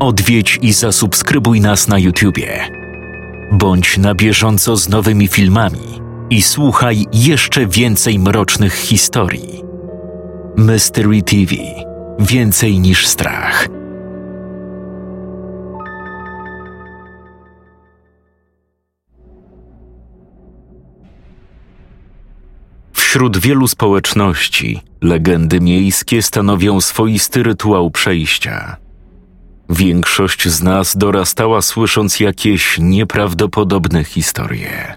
Odwiedź i zasubskrybuj nas na YouTubie. Bądź na bieżąco z nowymi filmami i słuchaj jeszcze więcej mrocznych historii. Mystery TV Więcej niż strach. Wśród wielu społeczności legendy miejskie stanowią swoisty rytuał przejścia. Większość z nas dorastała słysząc jakieś nieprawdopodobne historie.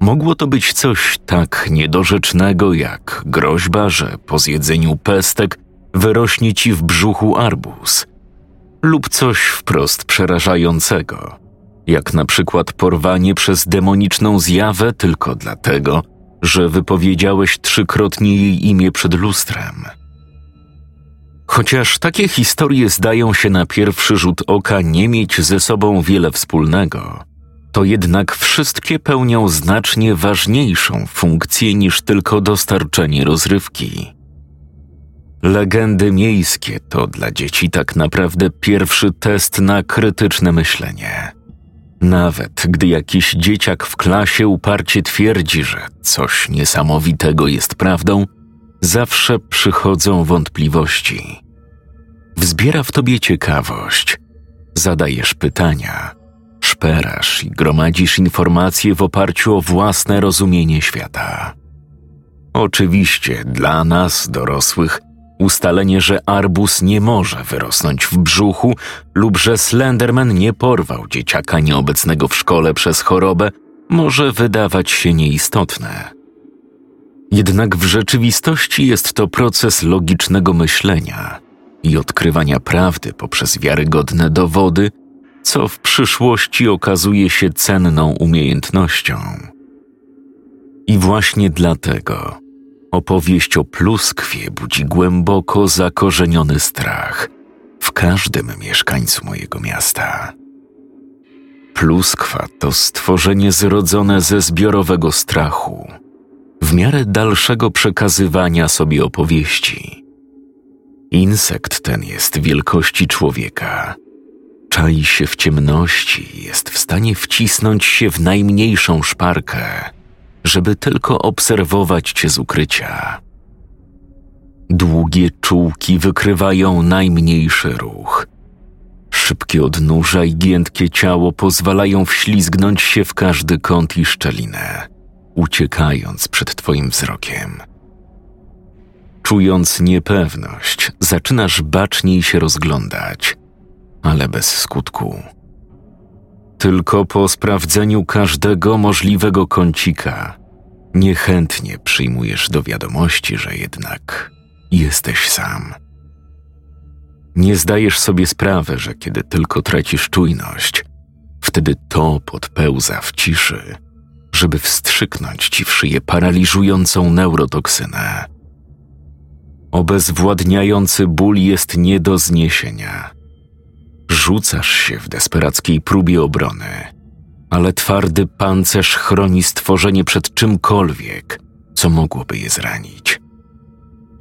Mogło to być coś tak niedorzecznego jak groźba, że po zjedzeniu pestek wyrośnie ci w brzuchu arbuz, lub coś wprost przerażającego, jak na przykład porwanie przez demoniczną zjawę tylko dlatego, że wypowiedziałeś trzykrotnie jej imię przed lustrem. Chociaż takie historie zdają się na pierwszy rzut oka nie mieć ze sobą wiele wspólnego, to jednak wszystkie pełnią znacznie ważniejszą funkcję niż tylko dostarczenie rozrywki. Legendy miejskie to dla dzieci tak naprawdę pierwszy test na krytyczne myślenie. Nawet gdy jakiś dzieciak w klasie uparcie twierdzi, że coś niesamowitego jest prawdą, zawsze przychodzą wątpliwości. Wzbiera w tobie ciekawość, zadajesz pytania, szperasz i gromadzisz informacje w oparciu o własne rozumienie świata. Oczywiście dla nas, dorosłych, Ustalenie, że arbus nie może wyrosnąć w brzuchu lub że Slenderman nie porwał dzieciaka nieobecnego w szkole przez chorobę, może wydawać się nieistotne. Jednak w rzeczywistości jest to proces logicznego myślenia i odkrywania prawdy poprzez wiarygodne dowody, co w przyszłości okazuje się cenną umiejętnością. I właśnie dlatego Opowieść o pluskwie budzi głęboko zakorzeniony strach w każdym mieszkańcu mojego miasta. Pluskwa to stworzenie zrodzone ze zbiorowego strachu, w miarę dalszego przekazywania sobie opowieści. Insekt ten jest wielkości człowieka. Czai się w ciemności, jest w stanie wcisnąć się w najmniejszą szparkę żeby tylko obserwować cię z ukrycia. Długie czułki wykrywają najmniejszy ruch. Szybkie odnóża i giętkie ciało pozwalają wślizgnąć się w każdy kąt i szczelinę, uciekając przed twoim wzrokiem. Czując niepewność, zaczynasz baczniej się rozglądać, ale bez skutku. Tylko po sprawdzeniu każdego możliwego kącika niechętnie przyjmujesz do wiadomości, że jednak jesteś sam. Nie zdajesz sobie sprawy, że kiedy tylko tracisz czujność, wtedy to podpełza w ciszy, żeby wstrzyknąć ci w szyję paraliżującą neurotoksynę. Obezwładniający ból jest nie do zniesienia Rzucasz się w desperackiej próbie obrony, ale twardy pancerz chroni stworzenie przed czymkolwiek, co mogłoby je zranić.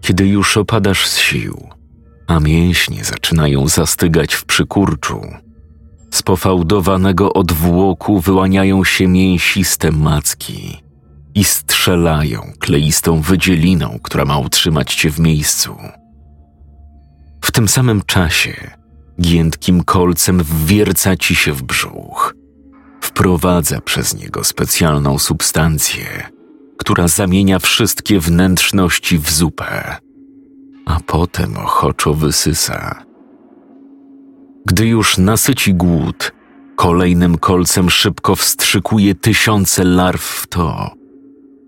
Kiedy już opadasz z sił, a mięśnie zaczynają zastygać w przykurczu, pofałdowanego odwłoku wyłaniają się mięsiste macki i strzelają kleistą wydzieliną, która ma utrzymać cię w miejscu. W tym samym czasie giętkim kolcem wwierca ci się w brzuch. Wprowadza przez niego specjalną substancję, która zamienia wszystkie wnętrzności w zupę, a potem ochoczo wysysa. Gdy już nasyci głód, kolejnym kolcem szybko wstrzykuje tysiące larw w to,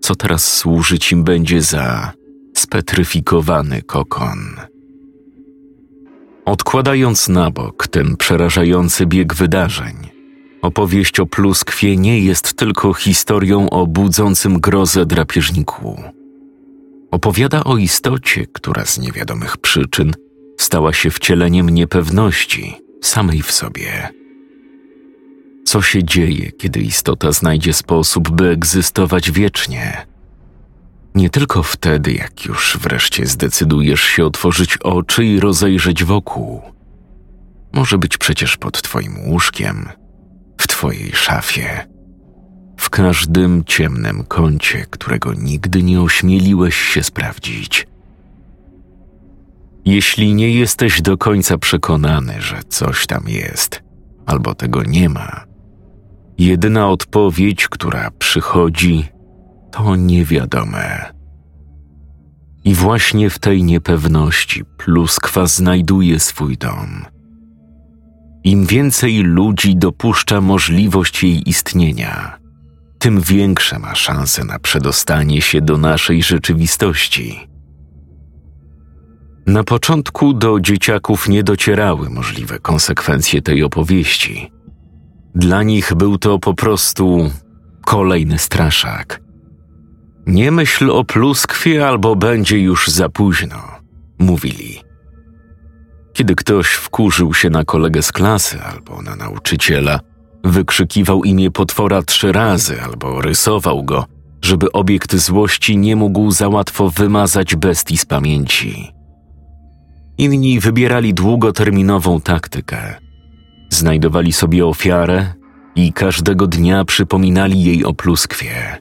co teraz służyć im będzie za spetryfikowany kokon. Odkładając na bok ten przerażający bieg wydarzeń, opowieść o pluskwie nie jest tylko historią o budzącym grozę drapieżniku. Opowiada o istocie, która z niewiadomych przyczyn stała się wcieleniem niepewności samej w sobie. Co się dzieje, kiedy istota znajdzie sposób, by egzystować wiecznie? Nie tylko wtedy, jak już wreszcie zdecydujesz się otworzyć oczy i rozejrzeć wokół, Może być przecież pod twoim łóżkiem, w twojej szafie, w każdym ciemnym kącie, którego nigdy nie ośmieliłeś się sprawdzić. Jeśli nie jesteś do końca przekonany, że coś tam jest, albo tego nie ma, jedyna odpowiedź, która przychodzi, to niewiadome. I właśnie w tej niepewności pluskwa znajduje swój dom. Im więcej ludzi dopuszcza możliwość jej istnienia, tym większe ma szanse na przedostanie się do naszej rzeczywistości. Na początku do dzieciaków nie docierały możliwe konsekwencje tej opowieści. Dla nich był to po prostu kolejny straszak. Nie myśl o pluskwie, albo będzie już za późno, mówili. Kiedy ktoś wkurzył się na kolegę z klasy albo na nauczyciela, wykrzykiwał imię potwora trzy razy albo rysował go, żeby obiekt złości nie mógł za łatwo wymazać bestii z pamięci. Inni wybierali długoterminową taktykę. Znajdowali sobie ofiarę i każdego dnia przypominali jej o pluskwie.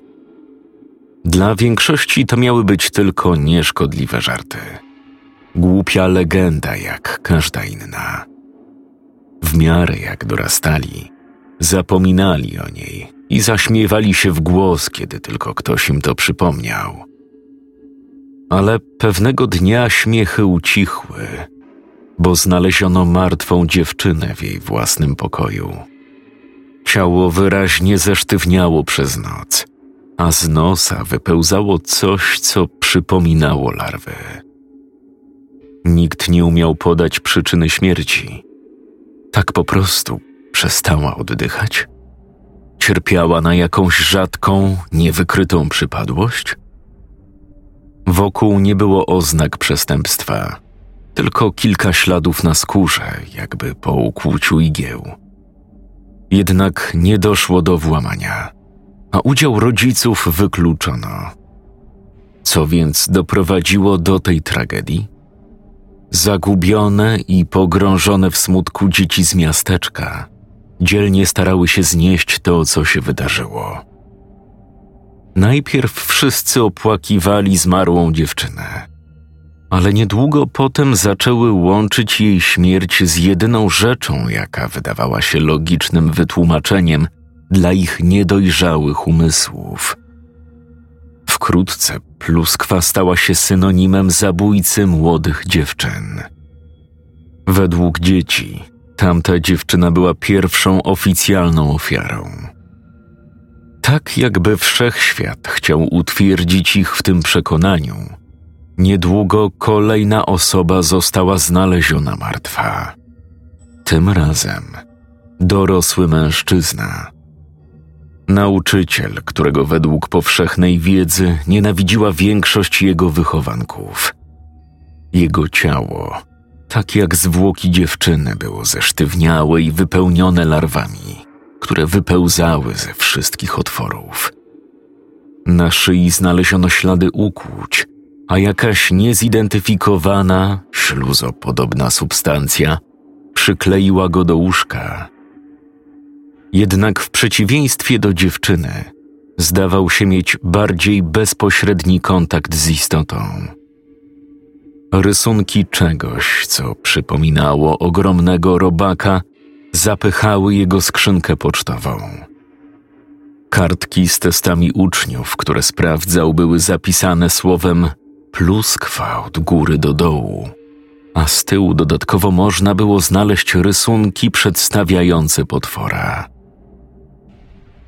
Dla większości to miały być tylko nieszkodliwe żarty. Głupia legenda jak każda inna. W miarę jak dorastali, zapominali o niej i zaśmiewali się w głos, kiedy tylko ktoś im to przypomniał. Ale pewnego dnia śmiechy ucichły, bo znaleziono martwą dziewczynę w jej własnym pokoju. Ciało wyraźnie zesztywniało przez noc, a z nosa wypełzało coś, co przypominało larwy. Nikt nie umiał podać przyczyny śmierci. Tak po prostu przestała oddychać? Cierpiała na jakąś rzadką, niewykrytą przypadłość? Wokół nie było oznak przestępstwa, tylko kilka śladów na skórze, jakby po ukłuciu igieł. Jednak nie doszło do włamania, a udział rodziców wykluczono. Co więc doprowadziło do tej tragedii? Zagubione i pogrążone w smutku dzieci z miasteczka dzielnie starały się znieść to, co się wydarzyło. Najpierw wszyscy opłakiwali zmarłą dziewczynę, ale niedługo potem zaczęły łączyć jej śmierć z jedyną rzeczą, jaka wydawała się logicznym wytłumaczeniem dla ich niedojrzałych umysłów. Wkrótce pluskwa stała się synonimem zabójcy młodych dziewczyn. Według dzieci, tamta dziewczyna była pierwszą oficjalną ofiarą. Tak jakby wszechświat chciał utwierdzić ich w tym przekonaniu, niedługo kolejna osoba została znaleziona martwa. Tym razem dorosły mężczyzna. Nauczyciel, którego według powszechnej wiedzy nienawidziła większość jego wychowanków. Jego ciało, tak jak zwłoki dziewczyny, było zesztywniałe i wypełnione larwami które wypełzały ze wszystkich otworów. Na szyi znaleziono ślady ukłuć, a jakaś niezidentyfikowana, śluzopodobna substancja przykleiła go do łóżka. Jednak w przeciwieństwie do dziewczyny, zdawał się mieć bardziej bezpośredni kontakt z istotą. Rysunki czegoś, co przypominało ogromnego robaka, zapychały jego skrzynkę pocztową. Kartki z testami uczniów, które sprawdzał, były zapisane słowem pluskwa od góry do dołu, a z tyłu dodatkowo można było znaleźć rysunki przedstawiające potwora.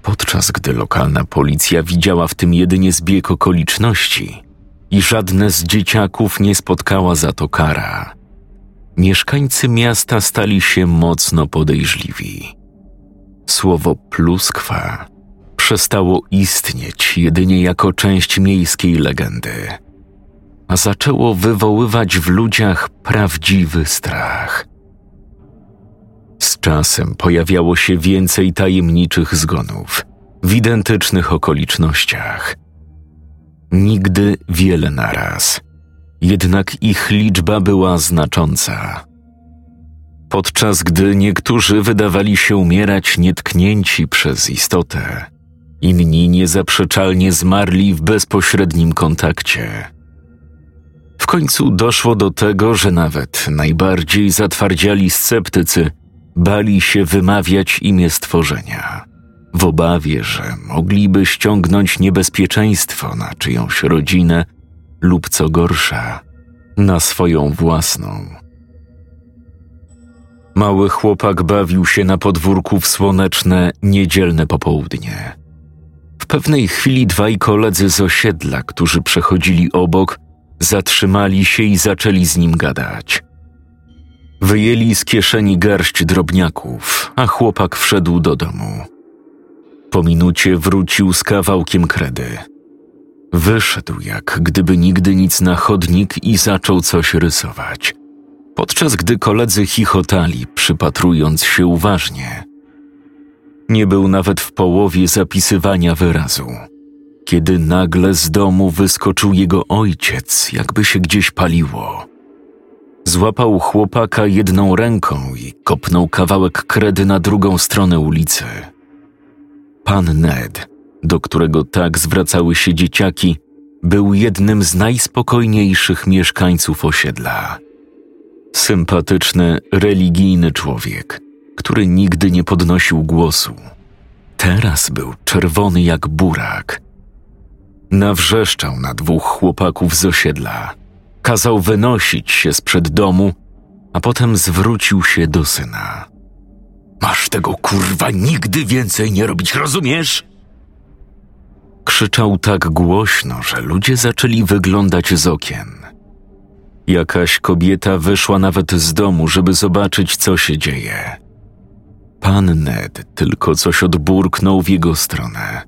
Podczas gdy lokalna policja widziała w tym jedynie zbieg okoliczności i żadne z dzieciaków nie spotkała za to kara, mieszkańcy miasta stali się mocno podejrzliwi. Słowo pluskwa przestało istnieć jedynie jako część miejskiej legendy, a zaczęło wywoływać w ludziach prawdziwy strach. Z czasem pojawiało się więcej tajemniczych zgonów w identycznych okolicznościach. Nigdy wiele naraz. Jednak ich liczba była znacząca. Podczas gdy niektórzy wydawali się umierać nietknięci przez istotę, inni niezaprzeczalnie zmarli w bezpośrednim kontakcie. W końcu doszło do tego, że nawet najbardziej zatwardziali sceptycy bali się wymawiać imię stworzenia, w obawie, że mogliby ściągnąć niebezpieczeństwo na czyjąś rodzinę lub co gorsza, na swoją własną. Mały chłopak bawił się na podwórku w słoneczne, niedzielne popołudnie. W pewnej chwili dwaj koledzy z osiedla, którzy przechodzili obok, zatrzymali się i zaczęli z nim gadać. Wyjęli z kieszeni garść drobniaków, a chłopak wszedł do domu. Po minucie wrócił z kawałkiem kredy. Wyszedł jak gdyby nigdy nic na chodnik i zaczął coś rysować, podczas gdy koledzy chichotali, przypatrując się uważnie. Nie był nawet w połowie zapisywania wyrazu, kiedy nagle z domu wyskoczył jego ojciec, jakby się gdzieś paliło. Złapał chłopaka jedną ręką i kopnął kawałek kredy na drugą stronę ulicy. Pan Ned, do którego tak zwracały się dzieciaki, był jednym z najspokojniejszych mieszkańców osiedla. Sympatyczny, religijny człowiek, który nigdy nie podnosił głosu. Teraz był czerwony jak burak. Nawrzeszczał na dwóch chłopaków z osiedla. Kazał wynosić się sprzed domu, a potem zwrócił się do syna. Masz tego kurwa nigdy więcej nie robić, rozumiesz? Krzyczał tak głośno, że ludzie zaczęli wyglądać z okien. Jakaś kobieta wyszła nawet z domu, żeby zobaczyć, co się dzieje. Pan Ned tylko coś odburknął w jego stronę,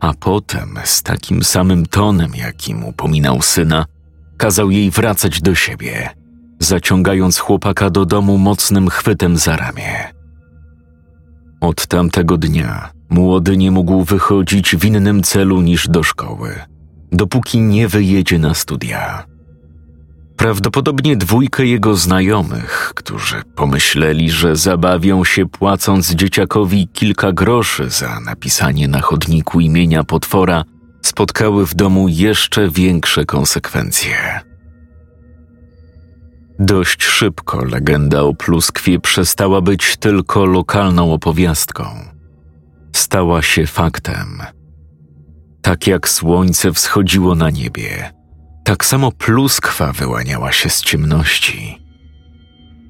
a potem z takim samym tonem, jakim upominał syna, kazał jej wracać do siebie, zaciągając chłopaka do domu mocnym chwytem za ramię. Od tamtego dnia młody nie mógł wychodzić w innym celu niż do szkoły, dopóki nie wyjedzie na studia. Prawdopodobnie dwójkę jego znajomych, którzy pomyśleli, że zabawią się płacąc dzieciakowi kilka groszy za napisanie na chodniku imienia potwora, spotkały w domu jeszcze większe konsekwencje. Dość szybko legenda o pluskwie przestała być tylko lokalną opowiastką. Stała się faktem. Tak jak słońce wschodziło na niebie, tak samo pluskwa wyłaniała się z ciemności.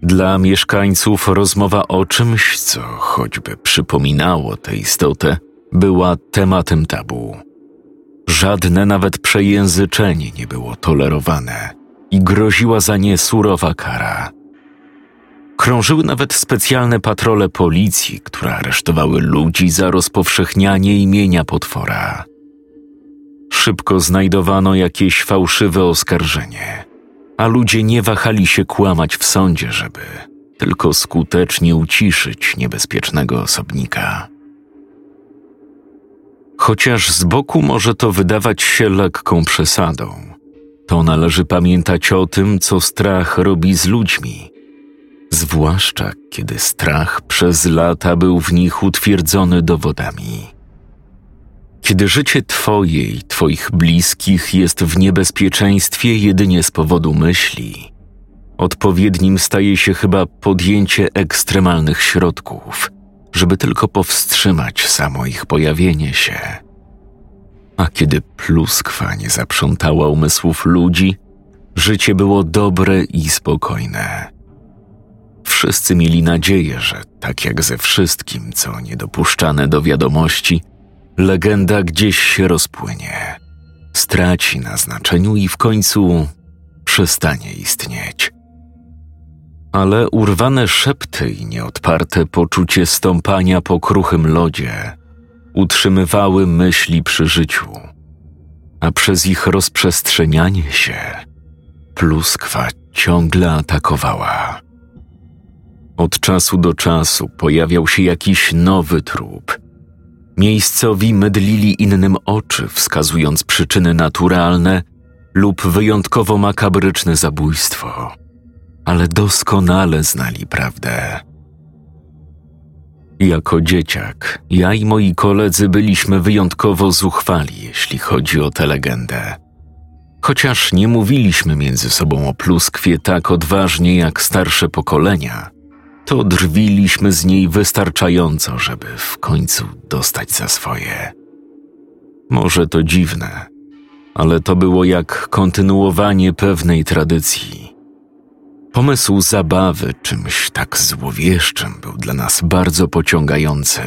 Dla mieszkańców rozmowa o czymś, co choćby przypominało tę istotę, była tematem tabu. Żadne nawet przejęzyczenie nie było tolerowane i groziła za nie surowa kara. Krążyły nawet specjalne patrole policji, które aresztowały ludzi za rozpowszechnianie imienia potwora. Szybko znajdowano jakieś fałszywe oskarżenie, a ludzie nie wahali się kłamać w sądzie, żeby tylko skutecznie uciszyć niebezpiecznego osobnika. Chociaż z boku może to wydawać się lekką przesadą, to należy pamiętać o tym, co strach robi z ludźmi, zwłaszcza kiedy strach przez lata był w nich utwierdzony dowodami. Kiedy życie Twoje i Twoich bliskich jest w niebezpieczeństwie jedynie z powodu myśli, odpowiednim staje się chyba podjęcie ekstremalnych środków, żeby tylko powstrzymać samo ich pojawienie się. A kiedy pluskwa nie zaprzątała umysłów ludzi, życie było dobre i spokojne. Wszyscy mieli nadzieję, że tak jak ze wszystkim, co niedopuszczane do wiadomości, legenda gdzieś się rozpłynie, straci na znaczeniu i w końcu przestanie istnieć. Ale urwane szepty i nieodparte poczucie stąpania po kruchym lodzie utrzymywały myśli przy życiu, a przez ich rozprzestrzenianie się pluskwa ciągle atakowała. Od czasu do czasu pojawiał się jakiś nowy trup. Miejscowi mydlili innym oczy, wskazując przyczyny naturalne lub wyjątkowo makabryczne zabójstwo. ale doskonale znali prawdę. Jako dzieciak, ja i moi koledzy byliśmy wyjątkowo zuchwali, jeśli chodzi o tę legendę. Chociaż nie mówiliśmy między sobą o pluskwie tak odważnie jak starsze pokolenia, to drwiliśmy z niej wystarczająco, żeby w końcu dostać za swoje. Może to dziwne, ale to było jak kontynuowanie pewnej tradycji. Pomysł zabawy czymś tak złowieszczym był dla nas bardzo pociągający.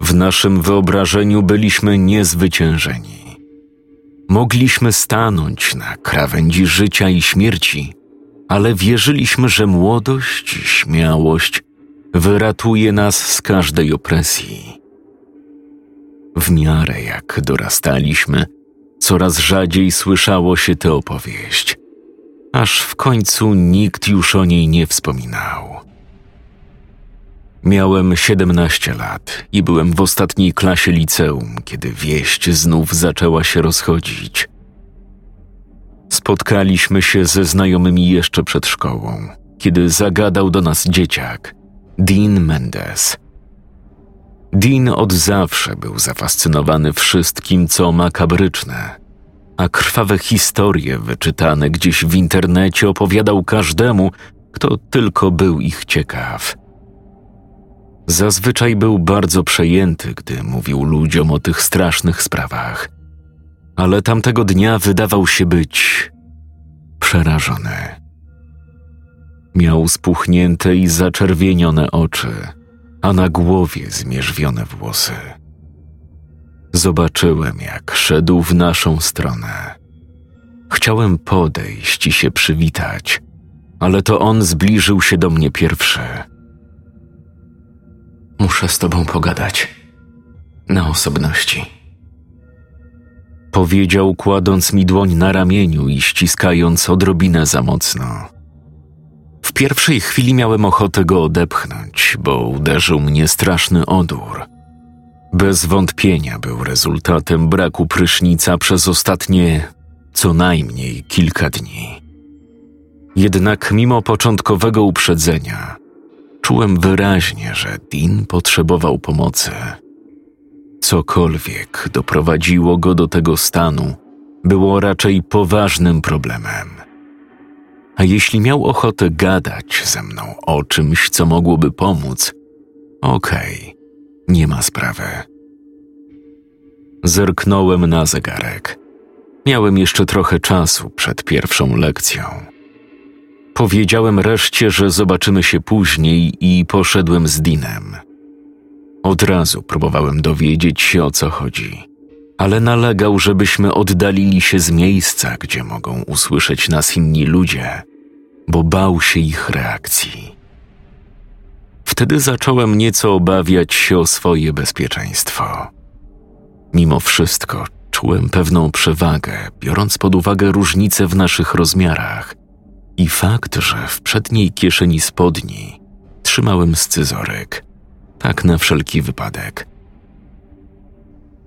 W naszym wyobrażeniu byliśmy niezwyciężeni. Mogliśmy stanąć na krawędzi życia i śmierci, ale wierzyliśmy, że młodość śmiałość wyratuje nas z każdej opresji. W miarę jak dorastaliśmy, coraz rzadziej słyszało się tę opowieść, aż w końcu nikt już o niej nie wspominał. Miałem 17 lat i byłem w ostatniej klasie liceum, kiedy wieść znów zaczęła się rozchodzić. Spotkaliśmy się ze znajomymi jeszcze przed szkołą, kiedy zagadał do nas dzieciak, Dean Mendes. Dean od zawsze był zafascynowany wszystkim, co makabryczne, a krwawe historie wyczytane gdzieś w internecie opowiadał każdemu, kto tylko był ich ciekaw. Zazwyczaj był bardzo przejęty, gdy mówił ludziom o tych strasznych sprawach, ale tamtego dnia wydawał się być przerażony. Miał spuchnięte i zaczerwienione oczy, a na głowie zmierzwione włosy. Zobaczyłem, jak szedł w naszą stronę. Chciałem podejść i się przywitać, ale to on zbliżył się do mnie pierwszy. Muszę z tobą pogadać. Na osobności. Powiedział, kładąc mi dłoń na ramieniu i ściskając odrobinę za mocno. W pierwszej chwili miałem ochotę go odepchnąć, bo uderzył mnie straszny odór. Bez wątpienia był rezultatem braku prysznica przez ostatnie co najmniej kilka dni. Jednak mimo początkowego uprzedzenia, czułem wyraźnie, że Dean potrzebował pomocy. Cokolwiek doprowadziło go do tego stanu, było raczej poważnym problemem. A jeśli miał ochotę gadać ze mną o czymś, co mogłoby pomóc, okej, okay, nie ma sprawy. Zerknąłem na zegarek. Miałem jeszcze trochę czasu przed pierwszą lekcją. Powiedziałem reszcie, że zobaczymy się później i poszedłem z Dinem. Od razu próbowałem dowiedzieć się o co chodzi, ale nalegał, żebyśmy oddalili się z miejsca, gdzie mogą usłyszeć nas inni ludzie, bo bał się ich reakcji. Wtedy zacząłem nieco obawiać się o swoje bezpieczeństwo. Mimo wszystko czułem pewną przewagę, biorąc pod uwagę różnice w naszych rozmiarach i fakt, że w przedniej kieszeni spodni trzymałem scyzoryk, tak na wszelki wypadek.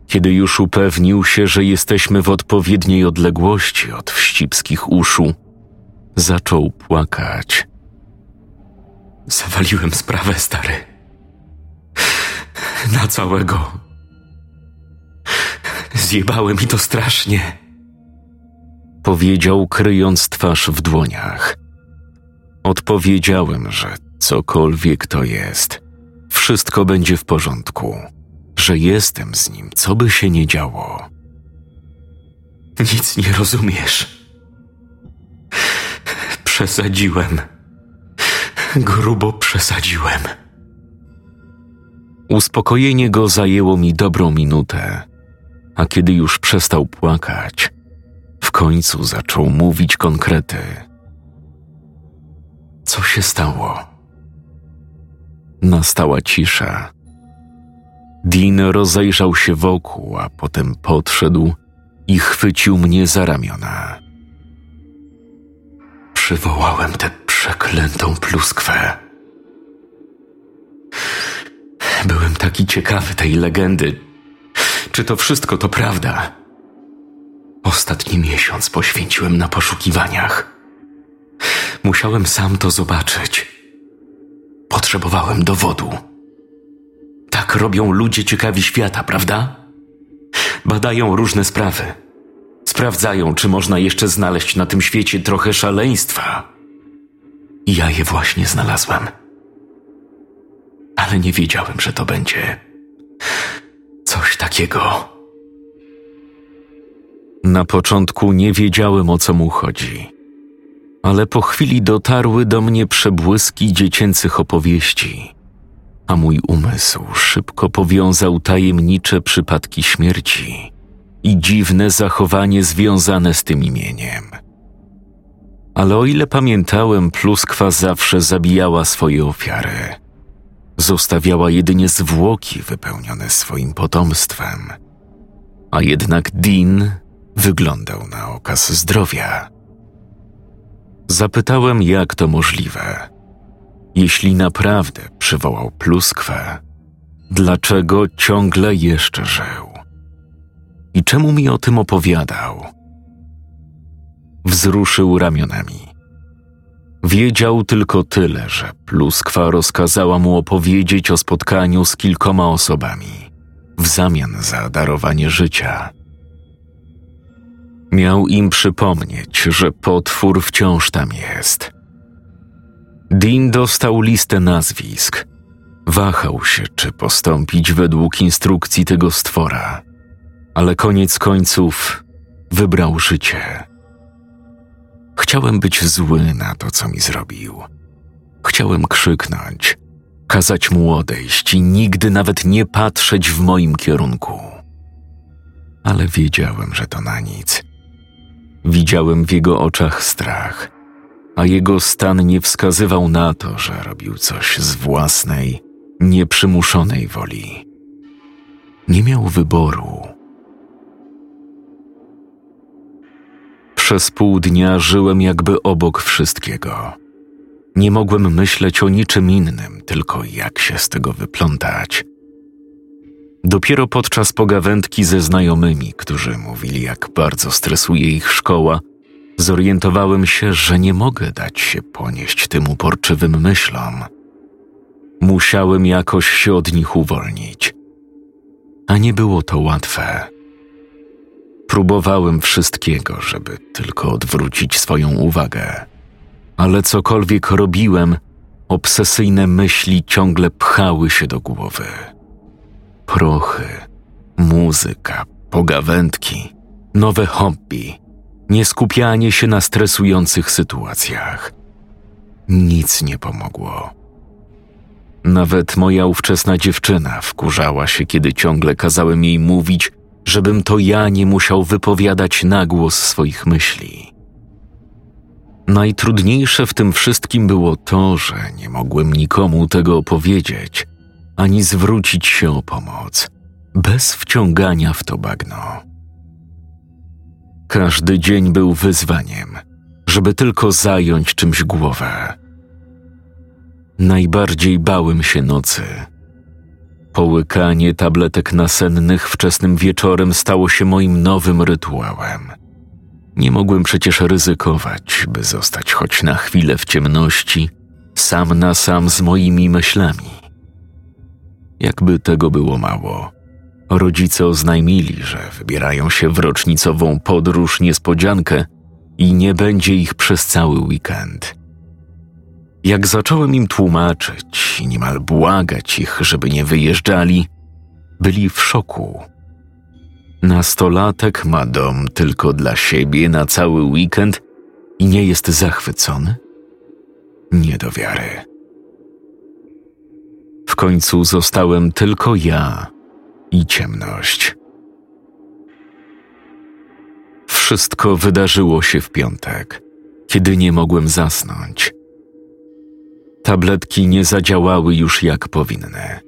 Kiedy już upewnił się, że jesteśmy w odpowiedniej odległości od wścibskich uszu, zaczął płakać. Zawaliłem sprawę, stary. Na całego. Zjebały mi to strasznie. Powiedział, kryjąc twarz w dłoniach. Odpowiedziałem, że cokolwiek to jest, wszystko będzie w porządku, że jestem z nim, co by się nie działo. Nic nie rozumiesz. Przesadziłem. Grubo przesadziłem. Uspokojenie go zajęło mi dobrą minutę, a kiedy już przestał płakać, w końcu zaczął mówić konkrety. Co się stało? Nastała cisza. Dean rozejrzał się wokół, a potem podszedł i chwycił mnie za ramiona. Przywołałem tę przeklętą pluskwę. Byłem taki ciekawy tej legendy. Czy to wszystko to prawda? Ostatni miesiąc poświęciłem na poszukiwaniach. Musiałem sam to zobaczyć. Potrzebowałem dowodu. Tak robią ludzie ciekawi świata, prawda? Badają różne sprawy. Sprawdzają, czy można jeszcze znaleźć na tym świecie trochę szaleństwa. I ja je właśnie znalazłem. Ale nie wiedziałem, że to będzie coś takiego. Na początku nie wiedziałem o co mu chodzi, ale po chwili dotarły do mnie przebłyski dziecięcych opowieści, a mój umysł szybko powiązał tajemnicze przypadki śmierci i dziwne zachowanie związane z tym imieniem. Ale o ile pamiętałem, pluskwa zawsze zabijała swoje ofiary. Zostawiała jedynie zwłoki wypełnione swoim potomstwem. A jednak Dean wyglądał na okaz zdrowia. Zapytałem, jak to możliwe. Jeśli naprawdę przywołał pluskwę, dlaczego ciągle jeszcze żył? I czemu mi o tym opowiadał? Wzruszył ramionami. Wiedział tylko tyle, że pluskwa rozkazała mu opowiedzieć o spotkaniu z kilkoma osobami w zamian za darowanie życia. Miał im przypomnieć, że potwór wciąż tam jest. Dean dostał listę nazwisk. Wahał się, czy postąpić według instrukcji tego stwora, ale koniec końców wybrał życie. Chciałem być zły na to, co mi zrobił. Chciałem krzyknąć, kazać mu odejść i nigdy nawet nie patrzeć w moim kierunku. Ale wiedziałem, że to na nic. Widziałem w jego oczach strach, a jego stan nie wskazywał na to, że robił coś z własnej, nieprzymuszonej woli. Nie miał wyboru. Przez pół dnia żyłem jakby obok wszystkiego. Nie mogłem myśleć o niczym innym, tylko jak się z tego wyplątać. Dopiero podczas pogawędki ze znajomymi, którzy mówili, jak bardzo stresuje ich szkoła, zorientowałem się, że nie mogę dać się ponieść tym uporczywym myślom. Musiałem jakoś się od nich uwolnić. A nie było to łatwe. Próbowałem wszystkiego, żeby tylko odwrócić swoją uwagę, ale cokolwiek robiłem, obsesyjne myśli ciągle pchały się do głowy prochy, muzyka, pogawędki, nowe hobby, nieskupianie się na stresujących sytuacjach. Nic nie pomogło. Nawet moja ówczesna dziewczyna wkurzała się, kiedy ciągle kazałem jej mówić, żebym to ja nie musiał wypowiadać na głos swoich myśli. Najtrudniejsze w tym wszystkim było to, że nie mogłem nikomu tego opowiedzieć, ani zwrócić się o pomoc, bez wciągania w to bagno. Każdy dzień był wyzwaniem, żeby tylko zająć czymś głowę. Najbardziej bałem się nocy. Połykanie tabletek nasennych wczesnym wieczorem stało się moim nowym rytuałem. Nie mogłem przecież ryzykować, by zostać choć na chwilę w ciemności, sam na sam z moimi myślami. Jakby tego było mało. Rodzice oznajmili, że wybierają się w rocznicową podróż niespodziankę i nie będzie ich przez cały weekend. Jak zacząłem im tłumaczyć niemal błagać ich, żeby nie wyjeżdżali, byli w szoku. Nastolatek ma dom tylko dla siebie na cały weekend i nie jest zachwycony? Nie do wiary. W końcu zostałem tylko ja i ciemność. Wszystko wydarzyło się w piątek, kiedy nie mogłem zasnąć. Tabletki nie zadziałały już jak powinny,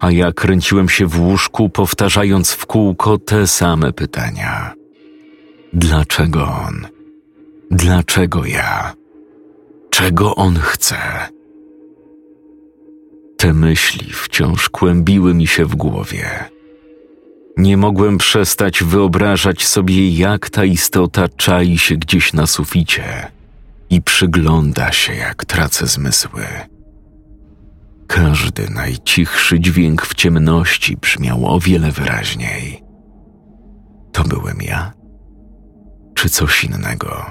a ja kręciłem się w łóżku, powtarzając w kółko te same pytania. Dlaczego on? Dlaczego ja? Czego on chce? Te myśli wciąż kłębiły mi się w głowie. Nie mogłem przestać wyobrażać sobie, jak ta istota czai się gdzieś na suficie, i przygląda się, jak tracę zmysły. Każdy najcichszy dźwięk w ciemności brzmiał o wiele wyraźniej. To byłem ja? Czy coś innego?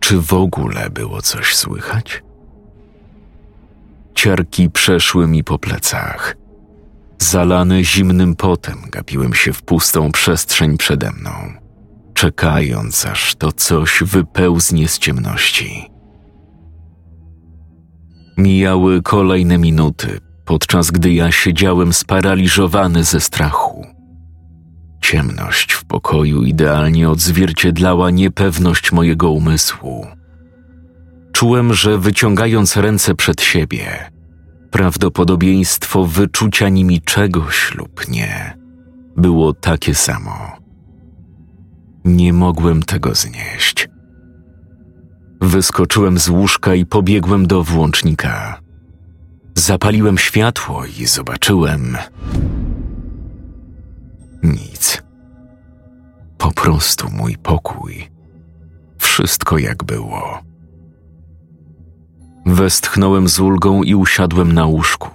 Czy w ogóle było coś słychać? Ciarki przeszły mi po plecach. Zalany zimnym potem gapiłem się w pustą przestrzeń przede mną, czekając aż to coś wypełznie z ciemności. Mijały kolejne minuty, podczas gdy ja siedziałem sparaliżowany ze strachu. Ciemność w pokoju idealnie odzwierciedlała niepewność mojego umysłu. Czułem, że wyciągając ręce przed siebie, prawdopodobieństwo wyczucia nimi czegoś lub nie było takie samo. Nie mogłem tego znieść. Wyskoczyłem z łóżka i pobiegłem do włącznika. Zapaliłem światło i zobaczyłem. Nic. Po prostu mój pokój. Wszystko jak było. Westchnąłem z ulgą i usiadłem na łóżku,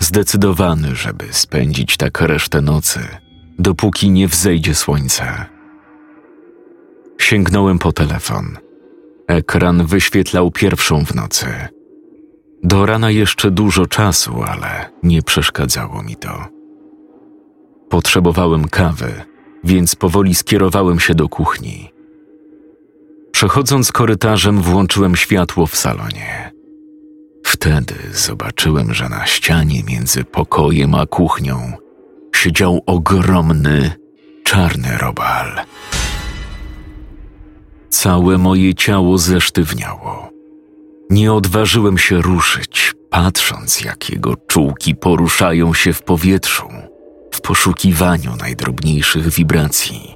zdecydowany, żeby spędzić tak resztę nocy, dopóki nie wzejdzie słońce. Sięgnąłem po telefon. Ekran wyświetlał pierwszą w nocy. Do rana jeszcze dużo czasu, ale nie przeszkadzało mi to. Potrzebowałem kawy, więc powoli skierowałem się do kuchni. Przechodząc korytarzem, włączyłem światło w salonie. Wtedy zobaczyłem, że na ścianie między pokojem a kuchnią siedział ogromny, czarny robal. Całe moje ciało zesztywniało. Nie odważyłem się ruszyć, patrząc, jak jego czułki poruszają się w powietrzu w poszukiwaniu najdrobniejszych wibracji.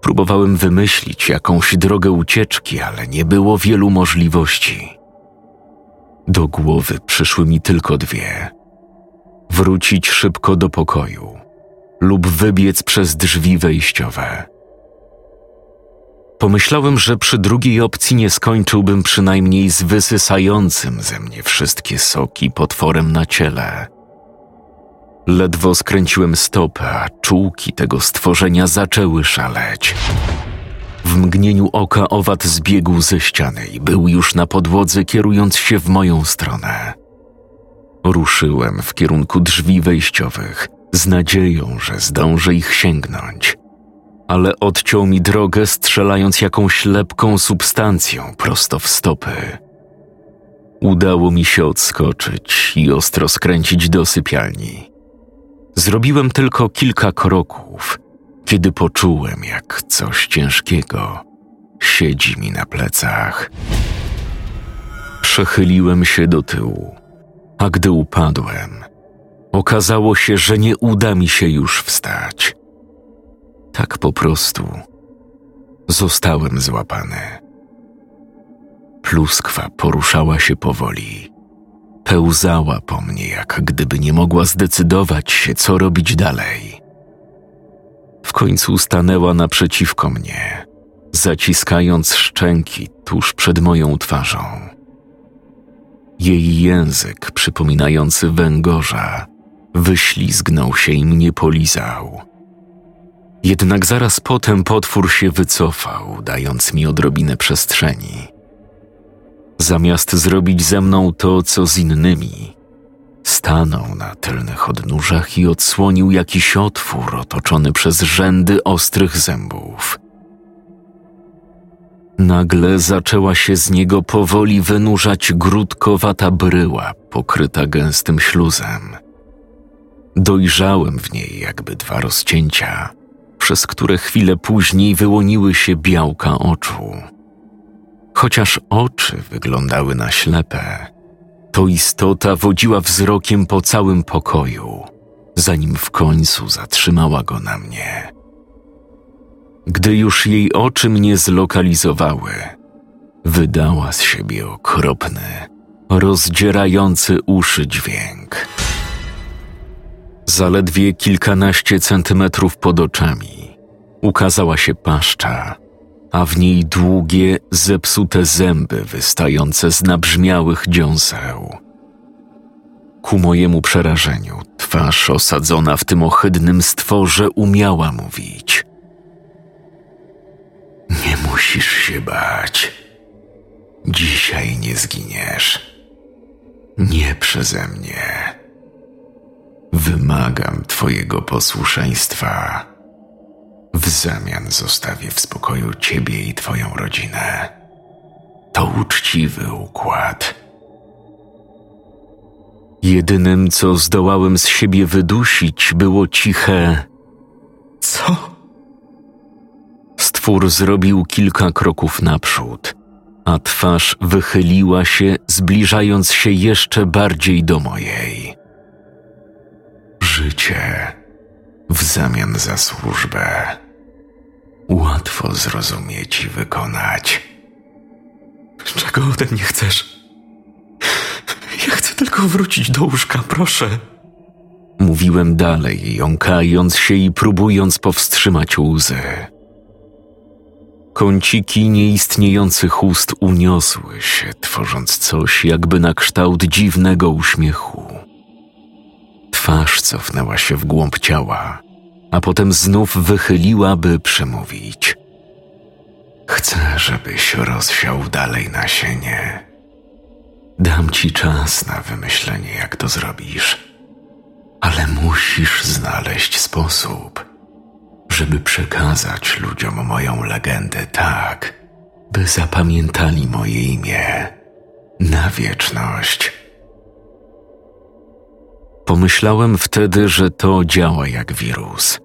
Próbowałem wymyślić jakąś drogę ucieczki, ale nie było wielu możliwości. Do głowy przyszły mi tylko dwie: wrócić szybko do pokoju lub wybiec przez drzwi wejściowe. Pomyślałem, że przy drugiej opcji nie skończyłbym przynajmniej z wysysającym ze mnie wszystkie soki potworem na ciele. Ledwo skręciłem stopę, a czułki tego stworzenia zaczęły szaleć. W mgnieniu oka owad zbiegł ze ściany i był już na podłodze, kierując się w moją stronę. Ruszyłem w kierunku drzwi wejściowych, z nadzieją, że zdążę ich sięgnąć. Ale odciął mi drogę, strzelając jakąś lepką substancją prosto w stopy. Udało mi się odskoczyć i ostro skręcić do sypialni. Zrobiłem tylko kilka kroków, kiedy poczułem, jak coś ciężkiego siedzi mi na plecach. Przechyliłem się do tyłu, a gdy upadłem, okazało się, że nie uda mi się już wstać. Tak po prostu zostałem złapany. Pluskwa poruszała się powoli pełzała po mnie, jak gdyby nie mogła zdecydować się, co robić dalej. W końcu stanęła naprzeciwko mnie, zaciskając szczęki tuż przed moją twarzą. Jej język, przypominający węgorza, wyślizgnął się i mnie polizał. Jednak zaraz potem potwór się wycofał, dając mi odrobinę przestrzeni. Zamiast zrobić ze mną to, co z innymi, stanął na tylnych odnóżach i odsłonił jakiś otwór otoczony przez rzędy ostrych zębów. Nagle zaczęła się z niego powoli wynurzać grudkowata bryła pokryta gęstym śluzem. Dojrzałem w niej jakby dwa rozcięcia, przez które chwilę później wyłoniły się białka oczu. Chociaż oczy wyglądały na ślepe, to istota wodziła wzrokiem po całym pokoju, zanim w końcu zatrzymała go na mnie. Gdy już jej oczy mnie zlokalizowały, wydała z siebie okropny, rozdzierający uszy dźwięk. Zaledwie kilkanaście centymetrów pod oczami ukazała się paszcza a w niej długie, zepsute zęby wystające z nabrzmiałych dziąseł. Ku mojemu przerażeniu, twarz osadzona w tym ohydnym stworze umiała mówić. Nie musisz się bać. Dzisiaj nie zginiesz. Nie przeze mnie. Wymagam Twojego posłuszeństwa. Zamian zostawię w spokoju Ciebie i Twoją rodzinę. To uczciwy układ. Jedynym, co zdołałem z siebie wydusić, było ciche. Co? Stwór zrobił kilka kroków naprzód, a twarz wychyliła się, zbliżając się jeszcze bardziej do mojej. Życie w zamian za służbę. Łatwo zrozumieć i wykonać. Czego ode mnie chcesz? Ja chcę tylko wrócić do łóżka, proszę. Mówiłem dalej, jąkając się i próbując powstrzymać łzy. Kąciki nieistniejących ust uniosły się, tworząc coś jakby na kształt dziwnego uśmiechu. Twarz cofnęła się w głąb ciała, a potem znów wychyliła, by przemówić. Chcę, żebyś rozsiał dalej nasienie. Dam ci czas na wymyślenie, jak to zrobisz, ale musisz znaleźć sposób, żeby przekazać ludziom moją legendę tak, by zapamiętali moje imię na wieczność. Pomyślałem wtedy, że to działa jak wirus.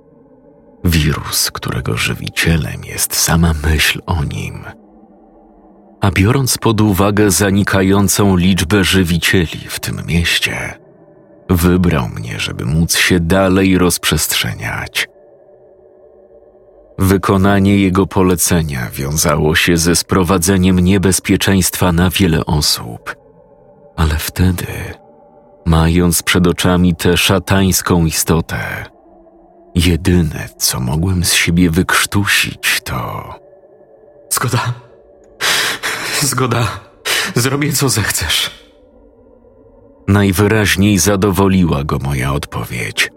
Wirus, którego żywicielem jest sama myśl o nim. A biorąc pod uwagę zanikającą liczbę żywicieli w tym mieście, wybrał mnie, żeby móc się dalej rozprzestrzeniać. Wykonanie jego polecenia wiązało się ze sprowadzeniem niebezpieczeństwa na wiele osób, ale wtedy mając przed oczami tę szatańską istotę. Jedyne, co mogłem z siebie wykrztusić, to. Zgoda. Zgoda. Zrobię co zechcesz. Najwyraźniej zadowoliła go moja odpowiedź,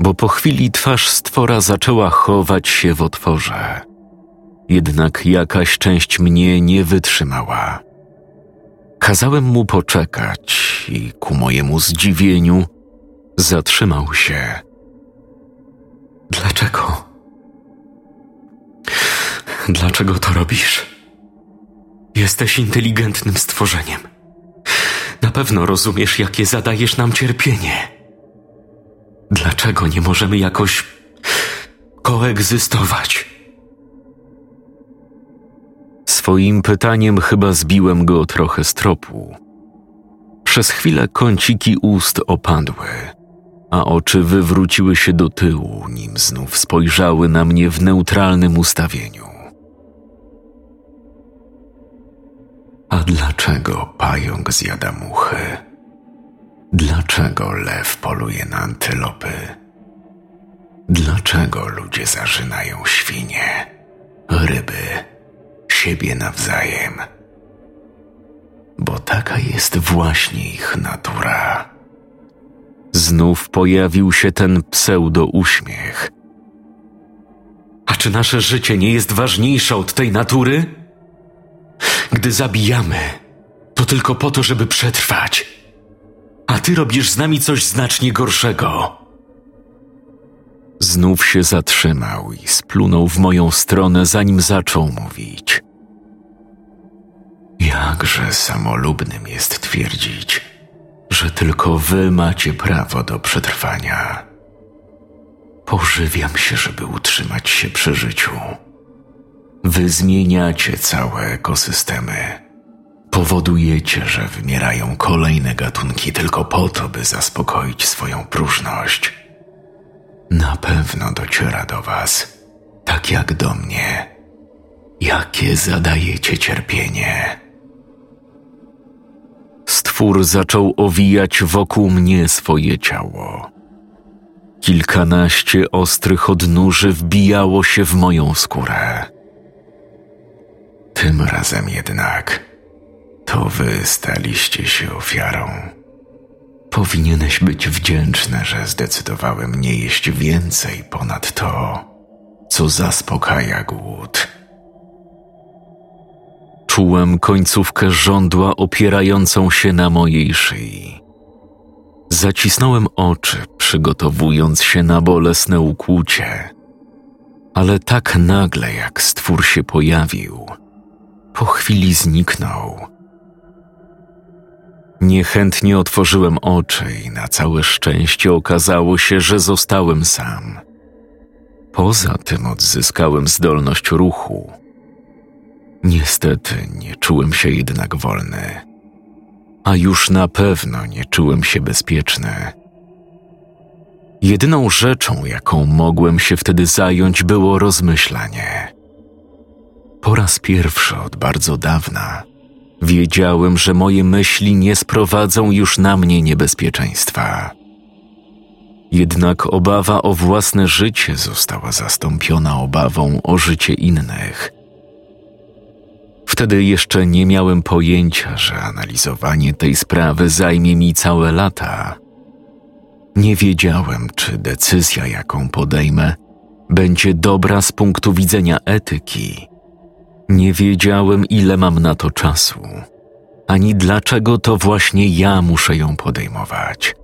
bo po chwili twarz stwora zaczęła chować się w otworze. Jednak jakaś część mnie nie wytrzymała. Kazałem mu poczekać i ku mojemu zdziwieniu zatrzymał się. Dlaczego? Dlaczego to robisz? Jesteś inteligentnym stworzeniem. Na pewno rozumiesz, jakie zadajesz nam cierpienie. Dlaczego nie możemy jakoś koegzystować? Swoim pytaniem chyba zbiłem go trochę z tropu. Przez chwilę kąciki ust opadły, a oczy wywróciły się do tyłu, nim znów spojrzały na mnie w neutralnym ustawieniu. A dlaczego pająk zjada muchy? Dlaczego lew poluje na antylopy? Dlaczego ludzie zażynają świnie, ryby, siebie nawzajem? Bo taka jest właśnie ich natura. Znów pojawił się ten pseudo-uśmiech. A czy nasze życie nie jest ważniejsze od tej natury? Gdy zabijamy, to tylko po to, żeby przetrwać. A ty robisz z nami coś znacznie gorszego. Znów się zatrzymał i splunął w moją stronę, zanim zaczął mówić. Jakże samolubnym jest twierdzić, że tylko wy macie prawo do przetrwania. Pożywiam się, żeby utrzymać się przy życiu. Wy zmieniacie całe ekosystemy. Powodujecie, że wymierają kolejne gatunki tylko po to, by zaspokoić swoją próżność. Na pewno dociera do Was, tak jak do mnie, jakie zadajecie cierpienie. Stwór zaczął owijać wokół mnie swoje ciało. Kilkanaście ostrych odnóży wbijało się w moją skórę. Tym razem jednak to wy staliście się ofiarą. Powinieneś być wdzięczny, że zdecydowałem nie jeść więcej ponad to, co zaspokaja głód. Czułem końcówkę żądła opierającą się na mojej szyi. Zacisnąłem oczy, przygotowując się na bolesne ukłucie, ale tak nagle jak stwór się pojawił, po chwili zniknął. Niechętnie otworzyłem oczy i na całe szczęście okazało się, że zostałem sam. Poza tym odzyskałem zdolność ruchu. Niestety nie czułem się jednak wolny, a już na pewno nie czułem się bezpieczny. Jedyną rzeczą, jaką mogłem się wtedy zająć, było rozmyślanie. Po raz pierwszy od bardzo dawna wiedziałem, że moje myśli nie sprowadzą już na mnie niebezpieczeństwa. Jednak obawa o własne życie została zastąpiona obawą o życie innych. Wtedy jeszcze nie miałem pojęcia, że analizowanie tej sprawy zajmie mi całe lata. Nie wiedziałem, czy decyzja, jaką podejmę, będzie dobra z punktu widzenia etyki. Nie wiedziałem, ile mam na to czasu, ani dlaczego to właśnie ja muszę ją podejmować.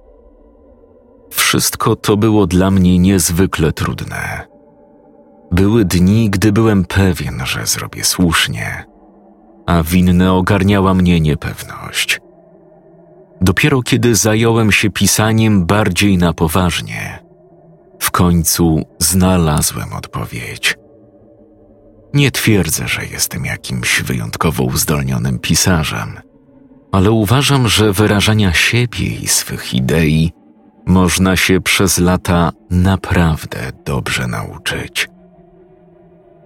Wszystko to było dla mnie niezwykle trudne. Były dni, gdy byłem pewien, że zrobię słusznie, a winne ogarniała mnie niepewność. Dopiero kiedy zająłem się pisaniem bardziej na poważnie, w końcu znalazłem odpowiedź. Nie twierdzę, że jestem jakimś wyjątkowo uzdolnionym pisarzem, ale uważam, że wyrażania siebie i swych idei można się przez lata naprawdę dobrze nauczyć.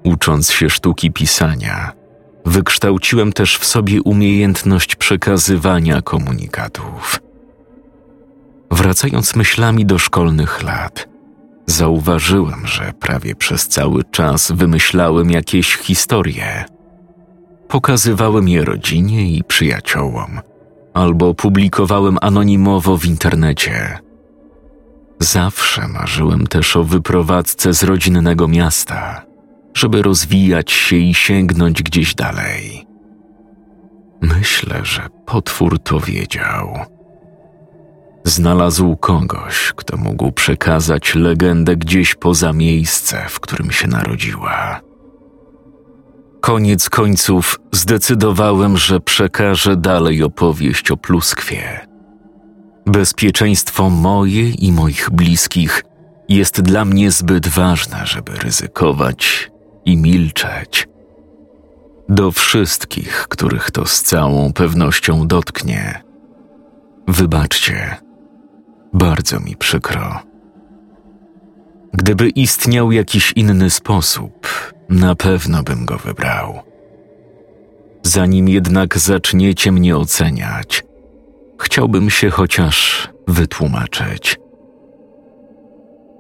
Ucząc się sztuki pisania, wykształciłem też w sobie umiejętność przekazywania komunikatów. Wracając myślami do szkolnych lat, zauważyłem, że prawie przez cały czas wymyślałem jakieś historie. Pokazywałem je rodzinie i przyjaciołom, albo publikowałem anonimowo w internecie. Zawsze marzyłem też o wyprowadzce z rodzinnego miasta, żeby rozwijać się i sięgnąć gdzieś dalej. Myślę, że potwór to wiedział. Znalazł kogoś, kto mógł przekazać legendę gdzieś poza miejsce, w którym się narodziła. Koniec końców zdecydowałem, że przekażę dalej opowieść o pluskwie. Bezpieczeństwo moje i moich bliskich jest dla mnie zbyt ważne, żeby ryzykować i milczeć. Do wszystkich, których to z całą pewnością dotknie. Wybaczcie, bardzo mi przykro. Gdyby istniał jakiś inny sposób, na pewno bym go wybrał. Zanim jednak zaczniecie mnie oceniać, chciałbym się chociaż wytłumaczyć.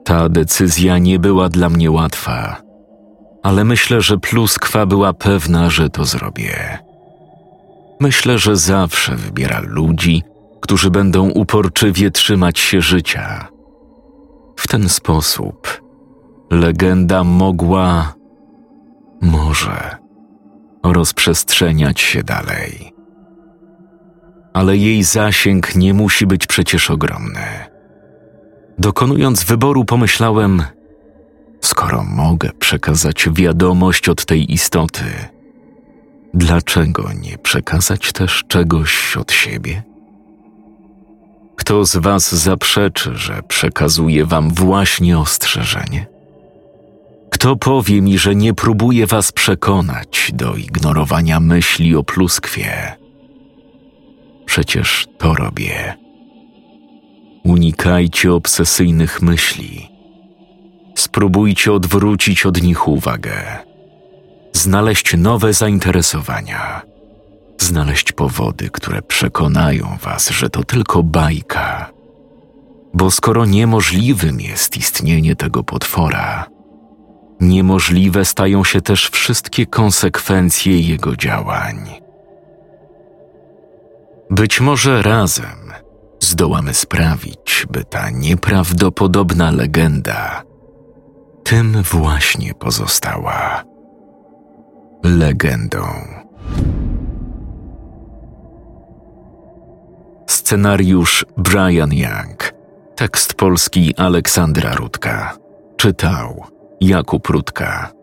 Ta decyzja nie była dla mnie łatwa, ale myślę, że pluskwa była pewna, że to zrobię. Myślę, że zawsze wybiera ludzi, którzy będą uporczywie trzymać się życia. W ten sposób legenda mogła, może, rozprzestrzeniać się dalej. Ale jej zasięg nie musi być przecież ogromny. Dokonując wyboru, pomyślałem, skoro mogę przekazać wiadomość od tej istoty, dlaczego nie przekazać też czegoś od siebie? Kto z Was zaprzeczy, że przekazuje Wam właśnie ostrzeżenie? Kto powie mi, że nie próbuje Was przekonać do ignorowania myśli o pluskwie? Przecież to robię. Unikajcie obsesyjnych myśli. Spróbujcie odwrócić od nich uwagę. Znaleźć nowe zainteresowania znaleźć powody, które przekonają was, że to tylko bajka. Bo skoro niemożliwym jest istnienie tego potwora, niemożliwe stają się też wszystkie konsekwencje jego działań. Być może razem zdołamy sprawić, by ta nieprawdopodobna legenda tym właśnie pozostała legendą. Scenariusz Brian Young, tekst polski Aleksandra Rudka, czytał Jakub Rudka.